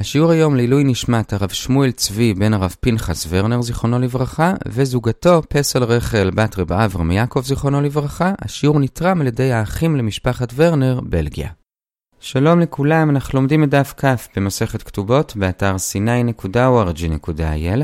השיעור היום לעילוי נשמת הרב שמואל צבי בן הרב פנחס ורנר זיכרונו לברכה וזוגתו פסל רחל בת רב אברהם יעקב זיכרונו לברכה. השיעור נתרם על ידי האחים למשפחת ורנר, בלגיה. שלום לכולם, אנחנו לומדים את דף כ' במסכת כתובות באתר sny.org.il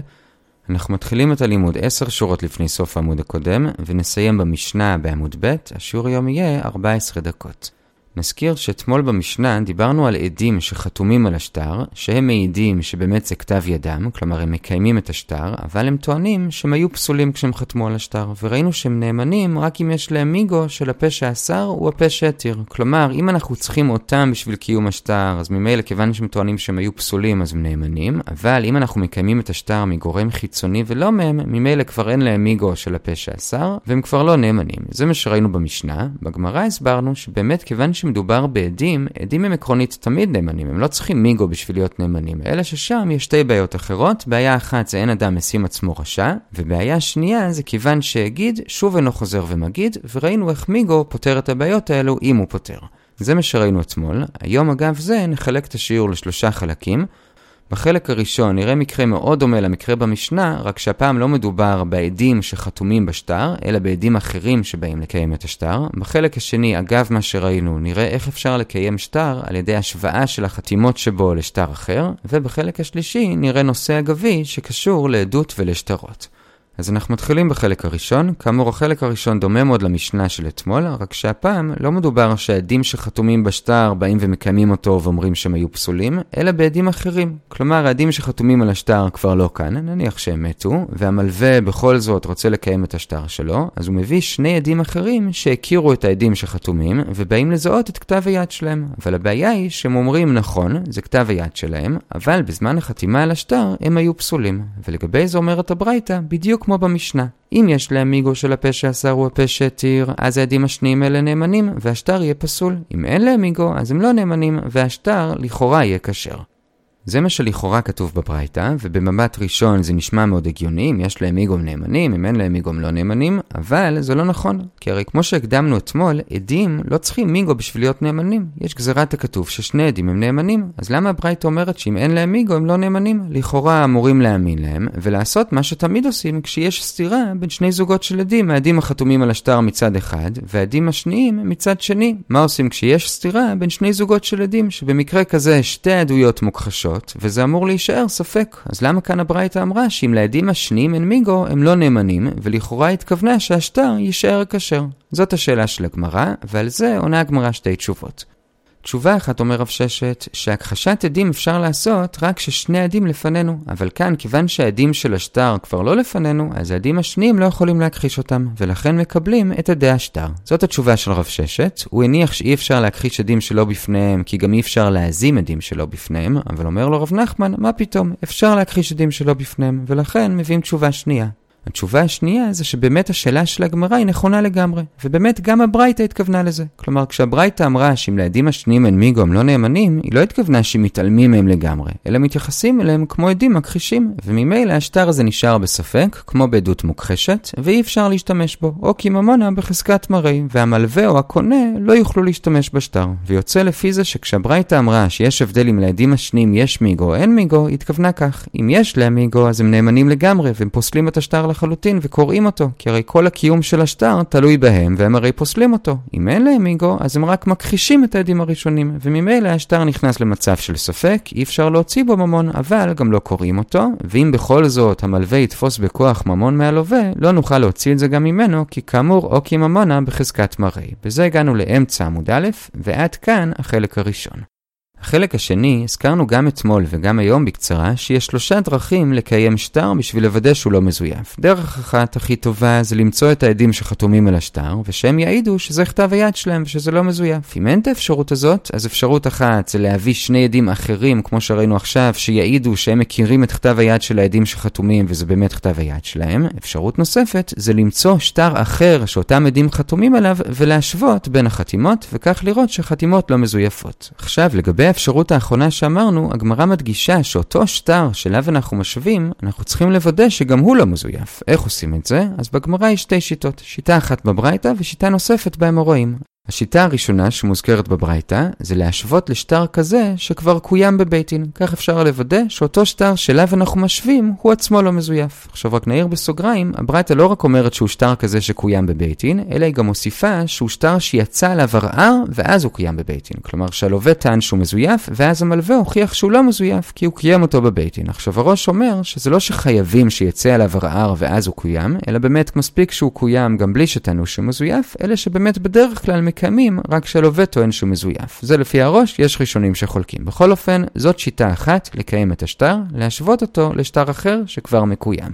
אנחנו מתחילים את הלימוד 10 שורות לפני סוף העמוד הקודם ונסיים במשנה בעמוד ב', השיעור היום יהיה 14 דקות. נזכיר שאתמול במשנה דיברנו על עדים שחתומים על השטר, שהם מעידים שבאמת זה כתב ידם, כלומר הם מקיימים את השטר, אבל הם טוענים שהם היו פסולים כשהם חתמו על השטר, וראינו שהם נאמנים רק אם יש להם מיגו של הפה שאסר הוא הפה שהתיר. כלומר, אם אנחנו צריכים אותם בשביל קיום השטר, אז ממילא כיוון שהם טוענים שהם היו פסולים אז הם נאמנים, אבל אם אנחנו מקיימים את השטר מגורם חיצוני ולא מהם, ממילא כבר אין להם מיגו של הפה שאסר, והם כבר לא נאמנים. זה מה שראינו במשנה. בגמרא הסברנו שבאמת כיוון שמדובר בעדים, עדים הם עקרונית תמיד נאמנים, הם לא צריכים מיגו בשביל להיות נאמנים, אלא ששם יש שתי בעיות אחרות, בעיה אחת זה אין אדם משים עצמו רשע, ובעיה שנייה זה כיוון שהגיד שוב אינו חוזר ומגיד, וראינו איך מיגו פותר את הבעיות האלו אם הוא פותר. זה מה שראינו אתמול, היום אגב זה נחלק את השיעור לשלושה חלקים. בחלק הראשון נראה מקרה מאוד דומה למקרה במשנה, רק שהפעם לא מדובר בעדים שחתומים בשטר, אלא בעדים אחרים שבאים לקיים את השטר. בחלק השני, אגב מה שראינו, נראה איך אפשר לקיים שטר על ידי השוואה של החתימות שבו לשטר אחר, ובחלק השלישי נראה נושא אגבי שקשור לעדות ולשטרות. אז אנחנו מתחילים בחלק הראשון, כאמור החלק הראשון דומה מאוד למשנה של אתמול, רק שהפעם לא מדובר שהעדים שחתומים בשטר באים ומקיימים אותו ואומרים שהם היו פסולים, אלא בעדים אחרים. כלומר, העדים שחתומים על השטר כבר לא כאן, נניח שהם מתו, והמלווה בכל זאת רוצה לקיים את השטר שלו, אז הוא מביא שני עדים אחרים שהכירו את העדים שחתומים, ובאים לזהות את כתב היד שלהם. אבל הבעיה היא שהם אומרים נכון, זה כתב היד שלהם, אבל בזמן החתימה על השטר הם היו פסולים. ולגבי זה אומרת הברייתא, בדיוק כמו במשנה. אם יש להם מיגו של הפה שאסר הוא הפה שהתיר, אז העדים השניים האלה נאמנים, והשטר יהיה פסול. אם אין להם מיגו, אז הם לא נאמנים, והשטר לכאורה יהיה כשר. זה מה שלכאורה כתוב בברייתא, ובמבט ראשון זה נשמע מאוד הגיוני, אם יש להם מיגום נאמנים, אם אין להם מיגום לא נאמנים, אבל זה לא נכון, כי הרי כמו שהקדמנו אתמול, עדים לא צריכים מיגו בשביל להיות נאמנים. יש גזירת הכתוב ששני עדים הם נאמנים, אז למה הברייתא אומרת שאם אין להם מיגו הם לא נאמנים? לכאורה אמורים להאמין להם, ולעשות מה שתמיד עושים כשיש סתירה בין שני זוגות של עדים, העדים החתומים על השטר מצד אחד, והעדים השניים מצד שני. מה עושים כשיש סתירה בין שני זוגות של עדים, שבמקרה כזה שתי עדויות מוכחשות וזה אמור להישאר ספק. אז למה כאן הברייתא אמרה שאם לעדים השניים אין מיגו, הם לא נאמנים, ולכאורה התכוונה שהשטר יישאר כשר? זאת השאלה של הגמרא, ועל זה עונה הגמרא שתי תשובות. תשובה אחת אומר רב ששת, שהכחשת עדים אפשר לעשות רק כששני עדים לפנינו, אבל כאן, כיוון שהעדים של השטר כבר לא לפנינו, אז העדים השניים לא יכולים להכחיש אותם, ולכן מקבלים את עדי השטר. זאת התשובה של רב ששת, הוא הניח שאי אפשר להכחיש עדים שלא בפניהם, כי גם אי אפשר להזים עדים שלא בפניהם, אבל אומר לו רב נחמן, מה פתאום, אפשר להכחיש עדים שלא בפניהם, ולכן מביאים תשובה שנייה. התשובה השנייה זה שבאמת השאלה של הגמרא היא נכונה לגמרי, ובאמת גם הברייתא התכוונה לזה. כלומר, כשהברייתא אמרה שאם לעדים השניים אין מיגו הם לא נאמנים, היא לא התכוונה שמתעלמים מהם לגמרי, אלא מתייחסים אליהם כמו עדים מכחישים, וממילא השטר הזה נשאר בספק, כמו בעדות מוכחשת, ואי אפשר להשתמש בו, או כי ממונה בחזקת מראי, והמלווה או הקונה לא יוכלו להשתמש בשטר. ויוצא לפי זה שכשהברייתא אמרה שיש הבדל אם לעדים השניים יש מיגו או אין מיגו, היא התכוונה כך, אם יש להם מיגו אז הם נאמנים לגמרי, והם פוסלים את השטר לחלוטין וקוראים אותו, כי הרי כל הקיום של השטר תלוי בהם, והם הרי פוסלים אותו. אם אין להם מיגו, אז הם רק מכחישים את העדים הראשונים, וממילא השטר נכנס למצב של ספק, אי אפשר להוציא בו ממון, אבל גם לא קוראים אותו, ואם בכל זאת המלווה יתפוס בכוח ממון מהלווה, לא נוכל להוציא את זה גם ממנו, כי כאמור, או כי ממונה בחזקת מראי. בזה הגענו לאמצע עמוד א', ועד כאן החלק הראשון. החלק השני, הזכרנו גם אתמול וגם היום בקצרה, שיש שלושה דרכים לקיים שטר בשביל לוודא שהוא לא מזויף. דרך אחת הכי טובה זה למצוא את העדים שחתומים על השטר, ושהם יעידו שזה כתב היד שלהם ושזה לא מזויף. אם אין את האפשרות הזאת, אז אפשרות אחת זה להביא שני עדים אחרים, כמו שראינו עכשיו, שיעידו שהם מכירים את כתב היד של העדים שחתומים וזה באמת כתב היד שלהם. אפשרות נוספת זה למצוא שטר אחר שאותם עדים חתומים עליו ולהשוות בין החתימות, וכך לראות שהחתימות לא מזויפות. עכשיו, לגבי האפשרות האחרונה שאמרנו, הגמרא מדגישה שאותו שטר שאליו אנחנו משווים, אנחנו צריכים לוודא שגם הוא לא מזויף. איך עושים את זה? אז בגמרא יש שתי שיטות. שיטה אחת בברייתא ושיטה נוספת באמוראים. השיטה הראשונה שמוזכרת בברייתא זה להשוות לשטר כזה שכבר קוים בבית דין. כך אפשר לוודא שאותו שטר שאליו אנחנו משווים הוא עצמו לא מזויף. עכשיו רק נעיר בסוגריים, הברייתא לא רק אומרת שהוא שטר כזה שקוים בבית דין, אלא היא גם מוסיפה שהוא שטר שיצא עליו ערער ואז הוא קוים בבית דין. כלומר שהלווה טען שהוא מזויף ואז המלווה הוכיח שהוא לא מזויף כי הוא קיים אותו בבית דין. עכשיו הראש אומר שזה לא שחייבים שיצא עליו ערער ואז הוא קוים, אלא באמת מספיק שהוא קוים גם בלי שטענו שהוא מזויף, מקיימים רק שהלווה טוען שהוא מזויף. זה לפי הראש, יש ראשונים שחולקים. בכל אופן, זאת שיטה אחת לקיים את השטר, להשוות אותו לשטר אחר שכבר מקוים.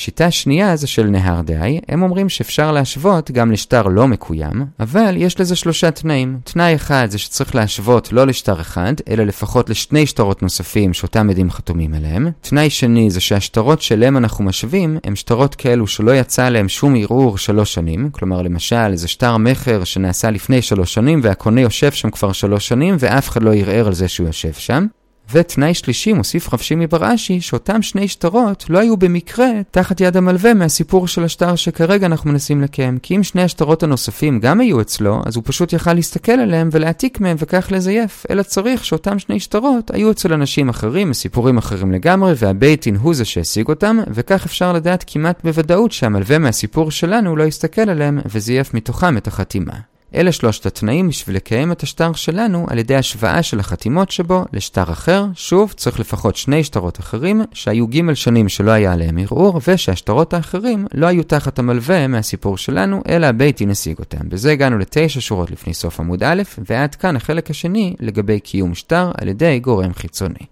שיטה שנייה זה של נהר דאי, הם אומרים שאפשר להשוות גם לשטר לא מקוים, אבל יש לזה שלושה תנאים. תנאי אחד זה שצריך להשוות לא לשטר אחד, אלא לפחות לשני שטרות נוספים שאותם עדים חתומים עליהם. תנאי שני זה שהשטרות שלהם אנחנו משווים, הם שטרות כאלו שלא יצא עליהם שום ערעור שלוש שנים, כלומר למשל איזה שטר מכר שנעשה לפני שלוש שנים והקונה יושב שם כבר שלוש שנים ואף אחד לא ערער על זה שהוא יושב שם. ותנאי שלישי מוסיף רב שימי בראשי שאותם שני שטרות לא היו במקרה תחת יד המלווה מהסיפור של השטר שכרגע אנחנו מנסים לקיים. כי אם שני השטרות הנוספים גם היו אצלו, אז הוא פשוט יכל להסתכל עליהם ולהעתיק מהם וכך לזייף. אלא צריך שאותם שני שטרות היו אצל אנשים אחרים מסיפורים אחרים לגמרי, והבייטין הוא זה שהשיג אותם, וכך אפשר לדעת כמעט בוודאות שהמלווה מהסיפור שלנו לא הסתכל עליהם וזייף מתוכם את החתימה. אלה שלושת התנאים בשביל לקיים את השטר שלנו על ידי השוואה של החתימות שבו לשטר אחר. שוב, צריך לפחות שני שטרות אחרים שהיו ג' שנים שלא היה עליהם ערעור, ושהשטרות האחרים לא היו תחת המלווה מהסיפור שלנו, אלא הבית השיג אותם. בזה הגענו לתשע שורות לפני סוף עמוד א', ועד כאן החלק השני לגבי קיום שטר על ידי גורם חיצוני.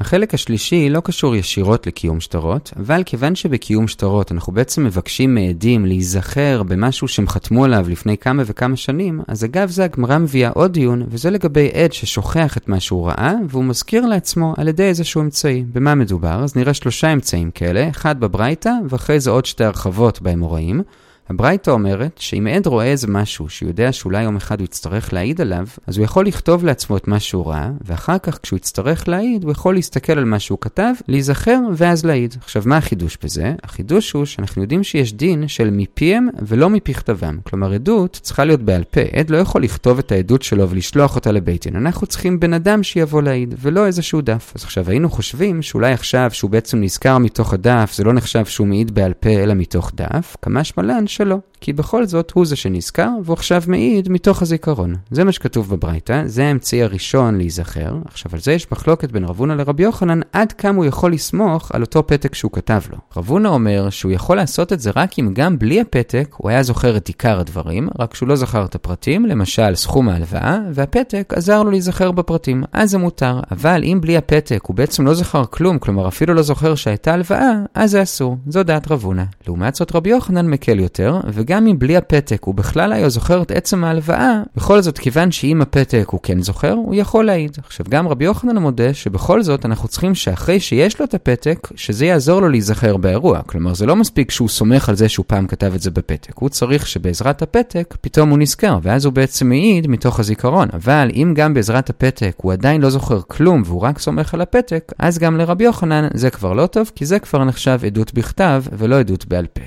החלק השלישי לא קשור ישירות לקיום שטרות, אבל כיוון שבקיום שטרות אנחנו בעצם מבקשים מעדים להיזכר במשהו שהם חתמו עליו לפני כמה וכמה שנים, אז אגב זה הגמרא מביאה עוד דיון, וזה לגבי עד ששוכח את מה שהוא ראה, והוא מזכיר לעצמו על ידי איזשהו אמצעי. במה מדובר? אז נראה שלושה אמצעים כאלה, אחד בברייתא, ואחרי זה עוד שתי הרחבות באמוראים. הברייתא אומרת שאם עד רואה איזה משהו שיודע שאולי יום אחד הוא יצטרך להעיד עליו, אז הוא יכול לכתוב לעצמו את מה שהוא ראה, ואחר כך כשהוא יצטרך להעיד, הוא יכול להסתכל על מה שהוא כתב, להיזכר ואז להעיד. עכשיו, מה החידוש בזה? החידוש הוא שאנחנו יודעים שיש דין של מפיהם ולא מפכתבם. כלומר, עדות צריכה להיות בעל פה. עד לא יכול לכתוב את העדות שלו ולשלוח אותה לבית דין. אנחנו צריכים בן אדם שיבוא להעיד, ולא איזשהו דף. אז עכשיו היינו חושבים שאולי עכשיו שהוא בעצם נזכר מתוך הדף, זה לא נחשב שהוא מעיד בעל פה אלא מתוך דף, כמה שמלן שלו, כי בכל זאת הוא זה שנזכר, והוא עכשיו מעיד מתוך הזיכרון. זה מה שכתוב בברייתא, זה האמצעי הראשון להיזכר. עכשיו על זה יש מחלוקת בין רבונה לרבי יוחנן, עד כמה הוא יכול לסמוך על אותו פתק שהוא כתב לו. רבונה אומר שהוא יכול לעשות את זה רק אם גם בלי הפתק הוא היה זוכר את עיקר הדברים, רק שהוא לא זכר את הפרטים, למשל סכום ההלוואה, והפתק עזר לו להיזכר בפרטים, אז זה מותר. אבל אם בלי הפתק הוא בעצם לא זכר כלום, כלומר אפילו לא זוכר שהייתה הלוואה, אז זה אסור. זו דעת רבונה. לעומת זאת רבי יוחנן מקל יותר, וגם אם בלי הפתק הוא בכלל היה זוכר את עצם ההלוואה, בכל זאת, כיוון שעם הפתק הוא כן זוכר, הוא יכול להעיד. עכשיו, גם רבי יוחנן מודה שבכל זאת אנחנו צריכים שאחרי שיש לו את הפתק, שזה יעזור לו להיזכר באירוע. כלומר, זה לא מספיק שהוא סומך על זה שהוא פעם כתב את זה בפתק. הוא צריך שבעזרת הפתק, פתאום הוא נזכר, ואז הוא בעצם מעיד מתוך הזיכרון. אבל אם גם בעזרת הפתק הוא עדיין לא זוכר כלום והוא רק סומך על הפתק, אז גם לרבי יוחנן זה כבר לא טוב, כי זה כבר נחשב עדות בכתב ולא עדות בעל פה.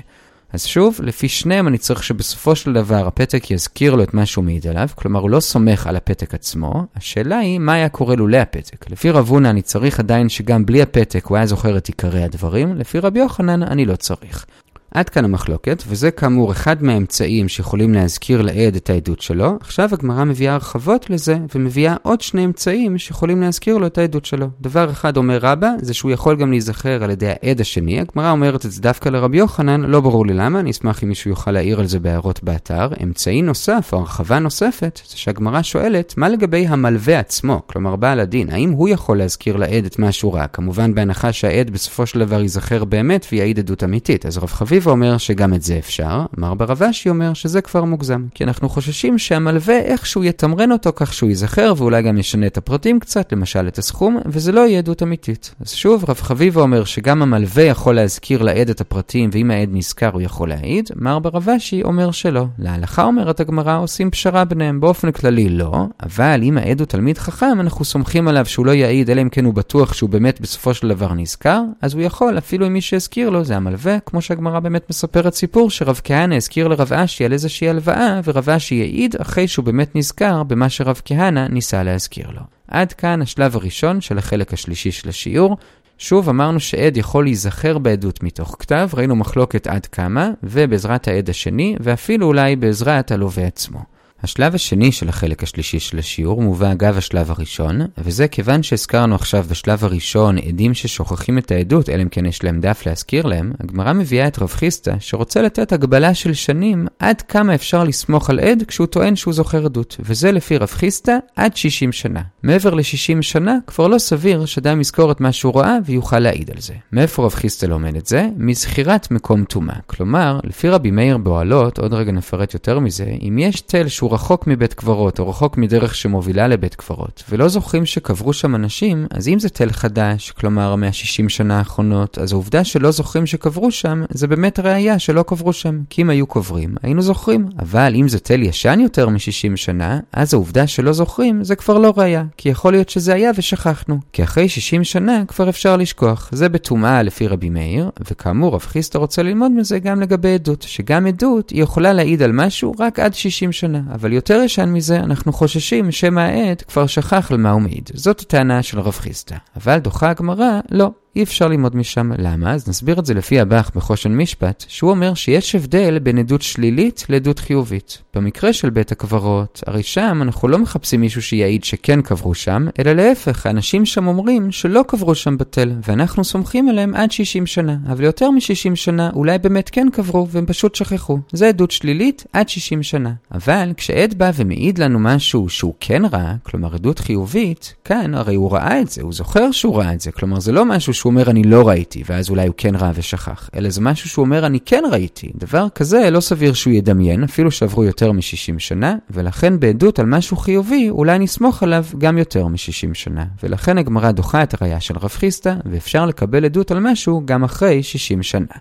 אז שוב, לפי שניהם אני צריך שבסופו של דבר הפתק יזכיר לו את מה שהוא מעיד עליו, כלומר הוא לא סומך על הפתק עצמו, השאלה היא מה היה קורה לולא הפתק. לפי רב הונא אני צריך עדיין שגם בלי הפתק הוא היה זוכר את עיקרי הדברים, לפי רבי יוחנן אני לא צריך. עד כאן המחלוקת, וזה כאמור אחד מהאמצעים שיכולים להזכיר לעד את העדות שלו. עכשיו הגמרא מביאה הרחבות לזה, ומביאה עוד שני אמצעים שיכולים להזכיר לו את העדות שלו. דבר אחד אומר רבא, זה שהוא יכול גם להיזכר על ידי העד השני. הגמרא אומרת את זה דווקא לרבי יוחנן, לא ברור לי למה, אני אשמח אם מישהו יוכל להעיר על זה בהערות באתר. אמצעי נוסף, או הרחבה נוספת, זה שהגמרא שואלת, מה לגבי המלווה עצמו, כלומר בעל הדין, האם הוא יכול להזכיר לעד את מה שהוא ראה? כמובן בהנחה שהעד בסופו של דבר ייזכר באמת ויעיד עדות אמיתית. אז רב חביב חביבה אומר שגם את זה אפשר, מר ברבשי אומר שזה כבר מוגזם. כי אנחנו חוששים שהמלווה איכשהו יתמרן אותו כך שהוא ייזכר ואולי גם ישנה את הפרטים קצת, למשל את הסכום, וזה לא יהיה עדות אמיתית. אז שוב, רב חביבה אומר שגם המלווה יכול להזכיר לעד את הפרטים, ואם העד נזכר הוא יכול להעיד, מר ברבשי אומר שלא. להלכה אומרת הגמרא עושים פשרה ביניהם, באופן כללי לא, אבל אם העד הוא תלמיד חכם, אנחנו סומכים עליו שהוא לא יעיד, אלא אם כן הוא בטוח שהוא באמת בסופו של דבר נזכר, אז הוא יכול, אפילו אם מי שהזכיר לו זה המלווה, כמו שהגמרא באמת מספרת סיפור שרב כהנא הזכיר לרב אשי על איזושהי הלוואה, ורב אשי העיד אחרי שהוא באמת נזכר במה שרב כהנא ניסה להזכיר לו. עד כאן השלב הראשון של החלק השלישי של השיעור. שוב אמרנו שעד יכול להיזכר בעדות מתוך כתב, ראינו מחלוקת עד כמה, ובעזרת העד השני, ואפילו אולי בעזרת הלווה עצמו. השלב השני של החלק השלישי של השיעור מובא אגב השלב הראשון, וזה כיוון שהזכרנו עכשיו בשלב הראשון עדים ששוכחים את העדות, אלא אם כן יש להם דף להזכיר להם, הגמרא מביאה את רב חיסטה, שרוצה לתת הגבלה של שנים עד כמה אפשר לסמוך על עד כשהוא טוען שהוא זוכר עדות, וזה לפי רב חיסטה עד 60 שנה. מעבר ל-60 שנה כבר לא סביר שאדם יזכור את מה שהוא ראה ויוכל להעיד על זה. מאיפה רב חיסטה לומד את זה? מזכירת מקום טומאה. כלומר, לפי רבי מאיר באוהלות, עוד רגע נפרט יותר מזה, אם יש תל שהוא שהוא רחוק מבית קברות, או רחוק מדרך שמובילה לבית קברות, ולא זוכרים שקברו שם אנשים, אז אם זה תל חדש, כלומר 160 שנה האחרונות, אז העובדה שלא זוכרים שקברו שם, זה באמת ראייה שלא קברו שם. כי אם היו קוברים, היינו זוכרים. אבל אם זה תל ישן יותר מ-60 שנה, אז העובדה שלא זוכרים, זה כבר לא ראייה. כי יכול להיות שזה היה ושכחנו. כי אחרי 60 שנה כבר אפשר לשכוח. זה בטומאה לפי רבי מאיר, וכאמור, רב חיסטה רוצה ללמוד מזה גם לגבי עדות, שגם עדות היא יכולה להעיד על משהו רק עד 60 שנה. אבל יותר ישן מזה, אנחנו חוששים שמא העד כבר שכח על מה הוא מעיד. זאת הטענה של רב חיסטה. אבל דוחה הגמרא, לא. אי אפשר ללמוד משם. למה? אז נסביר את זה לפי הבח בחושן משפט, שהוא אומר שיש הבדל בין עדות שלילית לעדות חיובית. במקרה של בית הקברות, הרי שם אנחנו לא מחפשים מישהו שיעיד שכן קברו שם, אלא להפך, האנשים שם אומרים שלא קברו שם בתל, ואנחנו סומכים עליהם עד 60 שנה. אבל יותר מ-60 שנה אולי באמת כן קברו, והם פשוט שכחו. זה עדות שלילית עד 60 שנה. אבל כשעד בא ומעיד לנו משהו שהוא כן ראה, כלומר עדות חיובית, כאן הרי הוא ראה את זה, הוא זוכר שהוא ראה את זה, כלומר זה לא משהו שהוא אומר אני לא ראיתי, ואז אולי הוא כן ראה ושכח, אלא זה משהו שהוא אומר אני כן ראיתי. דבר כזה לא סביר שהוא ידמיין, אפילו שעברו יותר מ-60 שנה, ולכן בעדות על משהו חיובי, אולי נסמוך עליו גם יותר מ-60 שנה. ולכן הגמרא דוחה את הראייה של רב חיסטה, ואפשר לקבל עדות על משהו גם אחרי 60 שנה.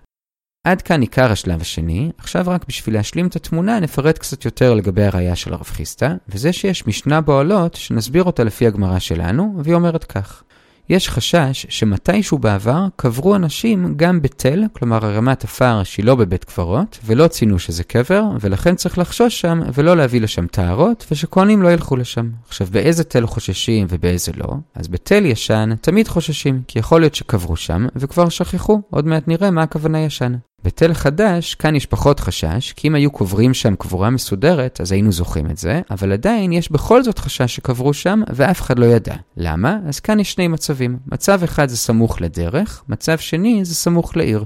עד כאן עיקר השלב השני, עכשיו רק בשביל להשלים את התמונה נפרט קצת יותר לגבי הראייה של הרב חיסטה, וזה שיש משנה בעולות שנסביר אותה לפי הגמרא שלנו, והיא אומרת כך: יש חשש שמתישהו בעבר קברו אנשים גם בתל, כלומר הרמת עפר שהיא לא בבית קברות, ולא ציינו שזה קבר, ולכן צריך לחשוש שם ולא להביא לשם טהרות, ושכהנים לא ילכו לשם. עכשיו, באיזה תל חוששים ובאיזה לא? אז בתל ישן תמיד חוששים, כי יכול להיות שקברו שם וכבר שכחו, עוד מעט נראה מה הכוונה ישן. בתל חדש, כאן יש פחות חשש, כי אם היו קוברים שם קבורה מסודרת, אז היינו זוכרים את זה, אבל עדיין יש בכל זאת חשש שקברו שם, ואף אחד לא ידע. למה? אז כאן יש שני מצבים. מצב אחד זה סמוך לדרך, מצב שני זה סמוך לעיר.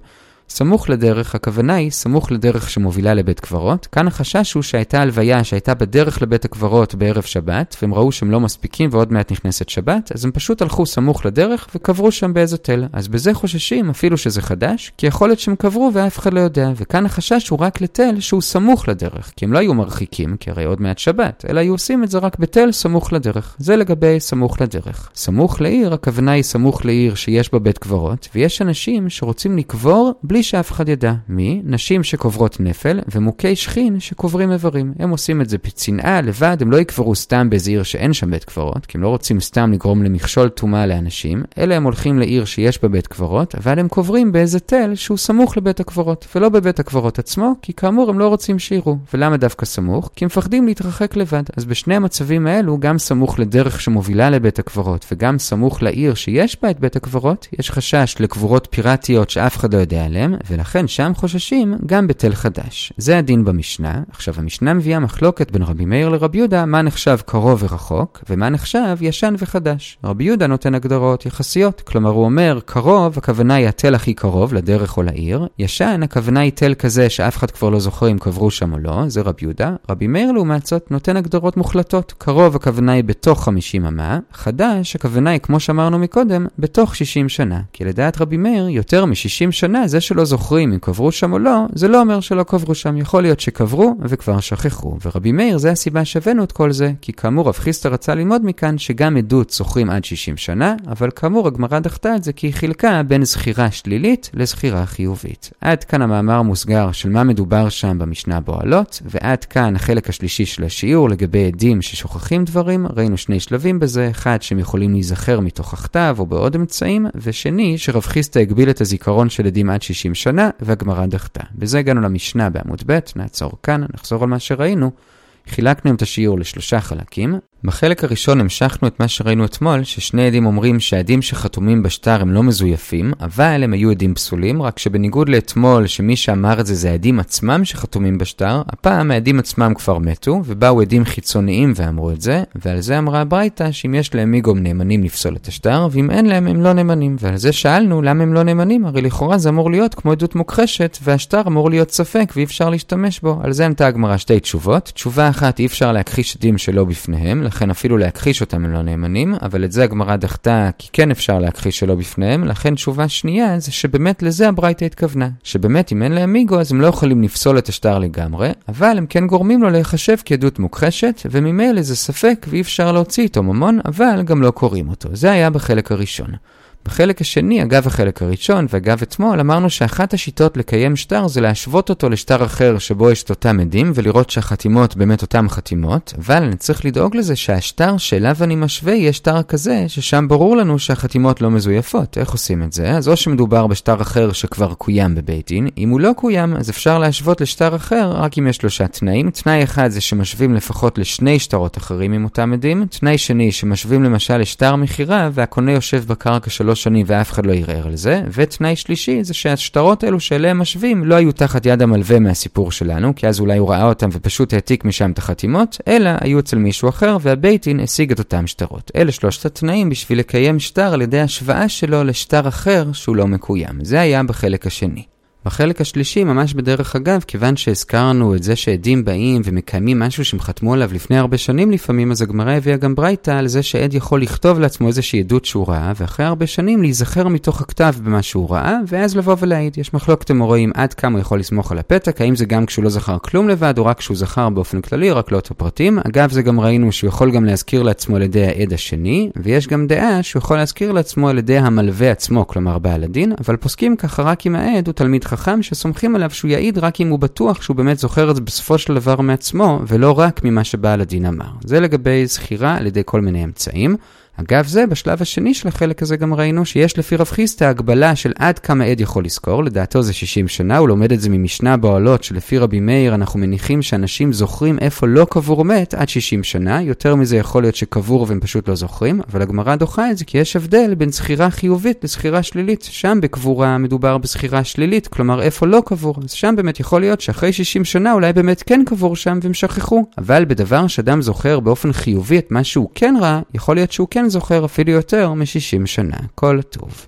סמוך לדרך, הכוונה היא סמוך לדרך שמובילה לבית קברות. כאן החשש הוא שהייתה הלוויה שהייתה בדרך לבית הקברות בערב שבת, והם ראו שהם לא מספיקים ועוד מעט נכנסת שבת, אז הם פשוט הלכו סמוך לדרך וקברו שם באיזה תל. אז בזה חוששים, אפילו שזה חדש, כי יכול להיות שהם קברו ואף אחד לא יודע. וכאן החשש הוא רק לתל שהוא סמוך לדרך, כי הם לא היו מרחיקים, כי הרי עוד מעט שבת, אלא היו עושים את זה רק בתל סמוך לדרך. זה לגבי סמוך לדרך. סמוך לעיר, הכוונה היא סמוך לעיר שיש בה בית קברות, ויש אנשים שרוצים לקבור בלי שאף אחד ידע. מי? נשים שקוברות נפל ומוכי שכין שקוברים איברים. הם עושים את זה בצנעה, לבד, הם לא יקברו סתם באיזה עיר שאין שם בית קברות, כי הם לא רוצים סתם לגרום למכשול טומאה לאנשים, אלא הם הולכים לעיר שיש בה בית קברות, אבל הם קוברים באיזה תל שהוא סמוך לבית הקברות, ולא בבית הקברות עצמו, כי כאמור הם לא רוצים שיראו. ולמה דווקא סמוך? כי הם מפחדים להתרחק לבד. אז בשני המצבים האלו, גם סמוך לדרך שמובילה לבית הקברות, וגם סמוך לעיר שיש בה את בית הקברות, יש חשש לקבורות פיראטיות שאף אחד לא יודע עליהן, ולכן שם חוששים גם בתל חדש. זה הדין במשנה. עכשיו, המשנה מביאה מחלוקת בין רבי מאיר לרבי יהודה, מה נחשב קרוב ורחוק, ומה נחשב ישן וחדש. רבי יהודה נותן הגדרות יחסיות, כלומר הוא אומר, קרוב, הכוונה היא התל הכי קרוב, לדרך או לעיר. ישן, הכוונה היא תל כזה שאף אחד כבר לא זוכר אם קברו שם או לא, זה רבי יהודה. רבי מאיר לעומת זאת נותן הגדרות מוחלטות. קרוב, הכוונה היא בתוך 50 אמה, חדש, הכוונה היא, כמו שאמרנו מקודם, בתוך 60 שנה. כי לדעת רבי מאיר, יותר מ-60 שנה זה שלא זוכרים אם קברו שם או לא, זה לא אומר שלא קברו שם. יכול להיות שקברו וכבר שכחו. ורבי מאיר, זה הסיבה שהבאנו את כל זה, כי כאמור רב חיסטה רצה ללמוד מכאן שגם עדות זוכרים עד 60 שנה, אבל כאמור הגמרא דחתה את זה כי היא חילקה בין זכירה שלילית לזכירה חיובית. עד כאן המאמר המוסגר של מה מדובר שם במשנה בועלות, ועד כאן החלק השלישי של השיעור לגבי עדים ששוכחים דברים, ראינו שני שלבים בזה, אחד שהם יכולים להיזכר מתוך הכתב או בעוד אמצעים, ושני שרב חיסטה הגביל את הזיכרון של עדים עד 60 60 שנה, והגמרא דחתה. בזה הגענו למשנה בעמוד ב', נעצור כאן, נחזור על מה שראינו. חילקנו את השיעור לשלושה חלקים. בחלק הראשון המשכנו את מה שראינו אתמול, ששני עדים אומרים שהעדים שחתומים בשטר הם לא מזויפים, אבל הם היו עדים פסולים, רק שבניגוד לאתמול, שמי שאמר את זה זה העדים עצמם שחתומים בשטר, הפעם העדים עצמם כבר מתו, ובאו עדים חיצוניים ואמרו את זה, ועל זה אמרה הברייתא שאם יש להם מיגום נאמנים לפסול את השטר, ואם אין להם הם לא נאמנים. ועל זה שאלנו למה הם לא נאמנים, הרי לכאורה זה אמור להיות כמו עדות מוכחשת, והשטר אמור להיות ספק ואי אפשר להשתמש בו. על זה ענתה הגמרא שתי תשובות. תשובה אחת, אפשר שלא בפניהם, לכן אפילו להכחיש אותם הם לא נאמנים, אבל את זה הגמרא דחתה כי כן אפשר להכחיש שלא בפניהם, לכן תשובה שנייה זה שבאמת לזה הברייתא התכוונה. שבאמת אם אין להם מיגו אז הם לא יכולים לפסול את השטר לגמרי, אבל הם כן גורמים לו להיחשב כעדות מוכחשת, וממילא זה ספק ואי אפשר להוציא איתו ממון, אבל גם לא קוראים אותו. זה היה בחלק הראשון. בחלק השני, אגב החלק הראשון ואגב אתמול, אמרנו שאחת השיטות לקיים שטר זה להשוות אותו לשטר אחר שבו יש את אותם עדים ולראות שהחתימות באמת אותם חתימות, אבל אני צריך לדאוג לזה שהשטר שאליו אני משווה יהיה שטר כזה ששם ברור לנו שהחתימות לא מזויפות. איך עושים את זה? אז או שמדובר בשטר אחר שכבר קוים בבית דין, אם הוא לא קוים אז אפשר להשוות לשטר אחר רק אם יש שלושה תנאים. תנאי אחד זה שמשווים לפחות לשני שטרות אחרים עם אותם עדים, תנאי שני שמשווים למשל לשטר מכירה והקונה יושב בקרקע שלו שלוש שנים ואף אחד לא ערער על זה. ותנאי שלישי זה שהשטרות האלו שאליהם משווים לא היו תחת יד המלווה מהסיפור שלנו, כי אז אולי הוא ראה אותם ופשוט העתיק משם את החתימות, אלא היו אצל מישהו אחר והבייטין השיג את אותם שטרות. אלה שלושת התנאים בשביל לקיים שטר על ידי השוואה שלו לשטר אחר שהוא לא מקוים. זה היה בחלק השני. בחלק השלישי, ממש בדרך אגב, כיוון שהזכרנו את זה שעדים באים ומקיימים משהו שהם חתמו עליו לפני הרבה שנים לפעמים, אז הגמרא הביאה גם ברייתא על זה שעד יכול לכתוב לעצמו איזושהי עדות שהוא ראה, ואחרי הרבה שנים להיזכר מתוך הכתב במה שהוא ראה, ואז לבוא ולהעיד. יש מחלוקת אמוראים עד כמה הוא יכול לסמוך על הפתק, האם זה גם כשהוא לא זכר כלום לבד, או רק כשהוא זכר באופן כללי, רק לא את הפרטים. אגב, זה גם ראינו שהוא יכול גם להזכיר לעצמו על ידי העד השני, ויש גם דעה שהוא יכול להזכיר לעצמו על ידי המלווה עצמו, כלומר אבל פוסקים חכם שסומכים עליו שהוא יעיד רק אם הוא בטוח שהוא באמת זוכר את זה בסופו של דבר מעצמו, ולא רק ממה שבעל הדין אמר. זה לגבי זכירה על ידי כל מיני אמצעים. אגב זה, בשלב השני של החלק הזה גם ראינו שיש לפי רב חיסטה הגבלה של עד כמה עד יכול לזכור, לדעתו זה 60 שנה, הוא לומד את זה ממשנה באוהלות שלפי רבי מאיר אנחנו מניחים שאנשים זוכרים איפה לא קבור מת עד 60 שנה, יותר מזה יכול להיות שקבור והם פשוט לא זוכרים, אבל הגמרא דוחה את זה כי יש הבדל בין זכירה חיובית לזכירה שלילית, שם בקבורה מדובר בזכירה שלילית, כלומר איפה לא קבור, אז שם באמת יכול להיות שאחרי 60 שנה אולי באמת כן קבור שם והם שכחו, אבל בדבר שאדם זוכר באופן חיובי את מה שהוא כן ראה, יכול להיות שהוא כן זוכר אפילו יותר מ-60 שנה. כל טוב.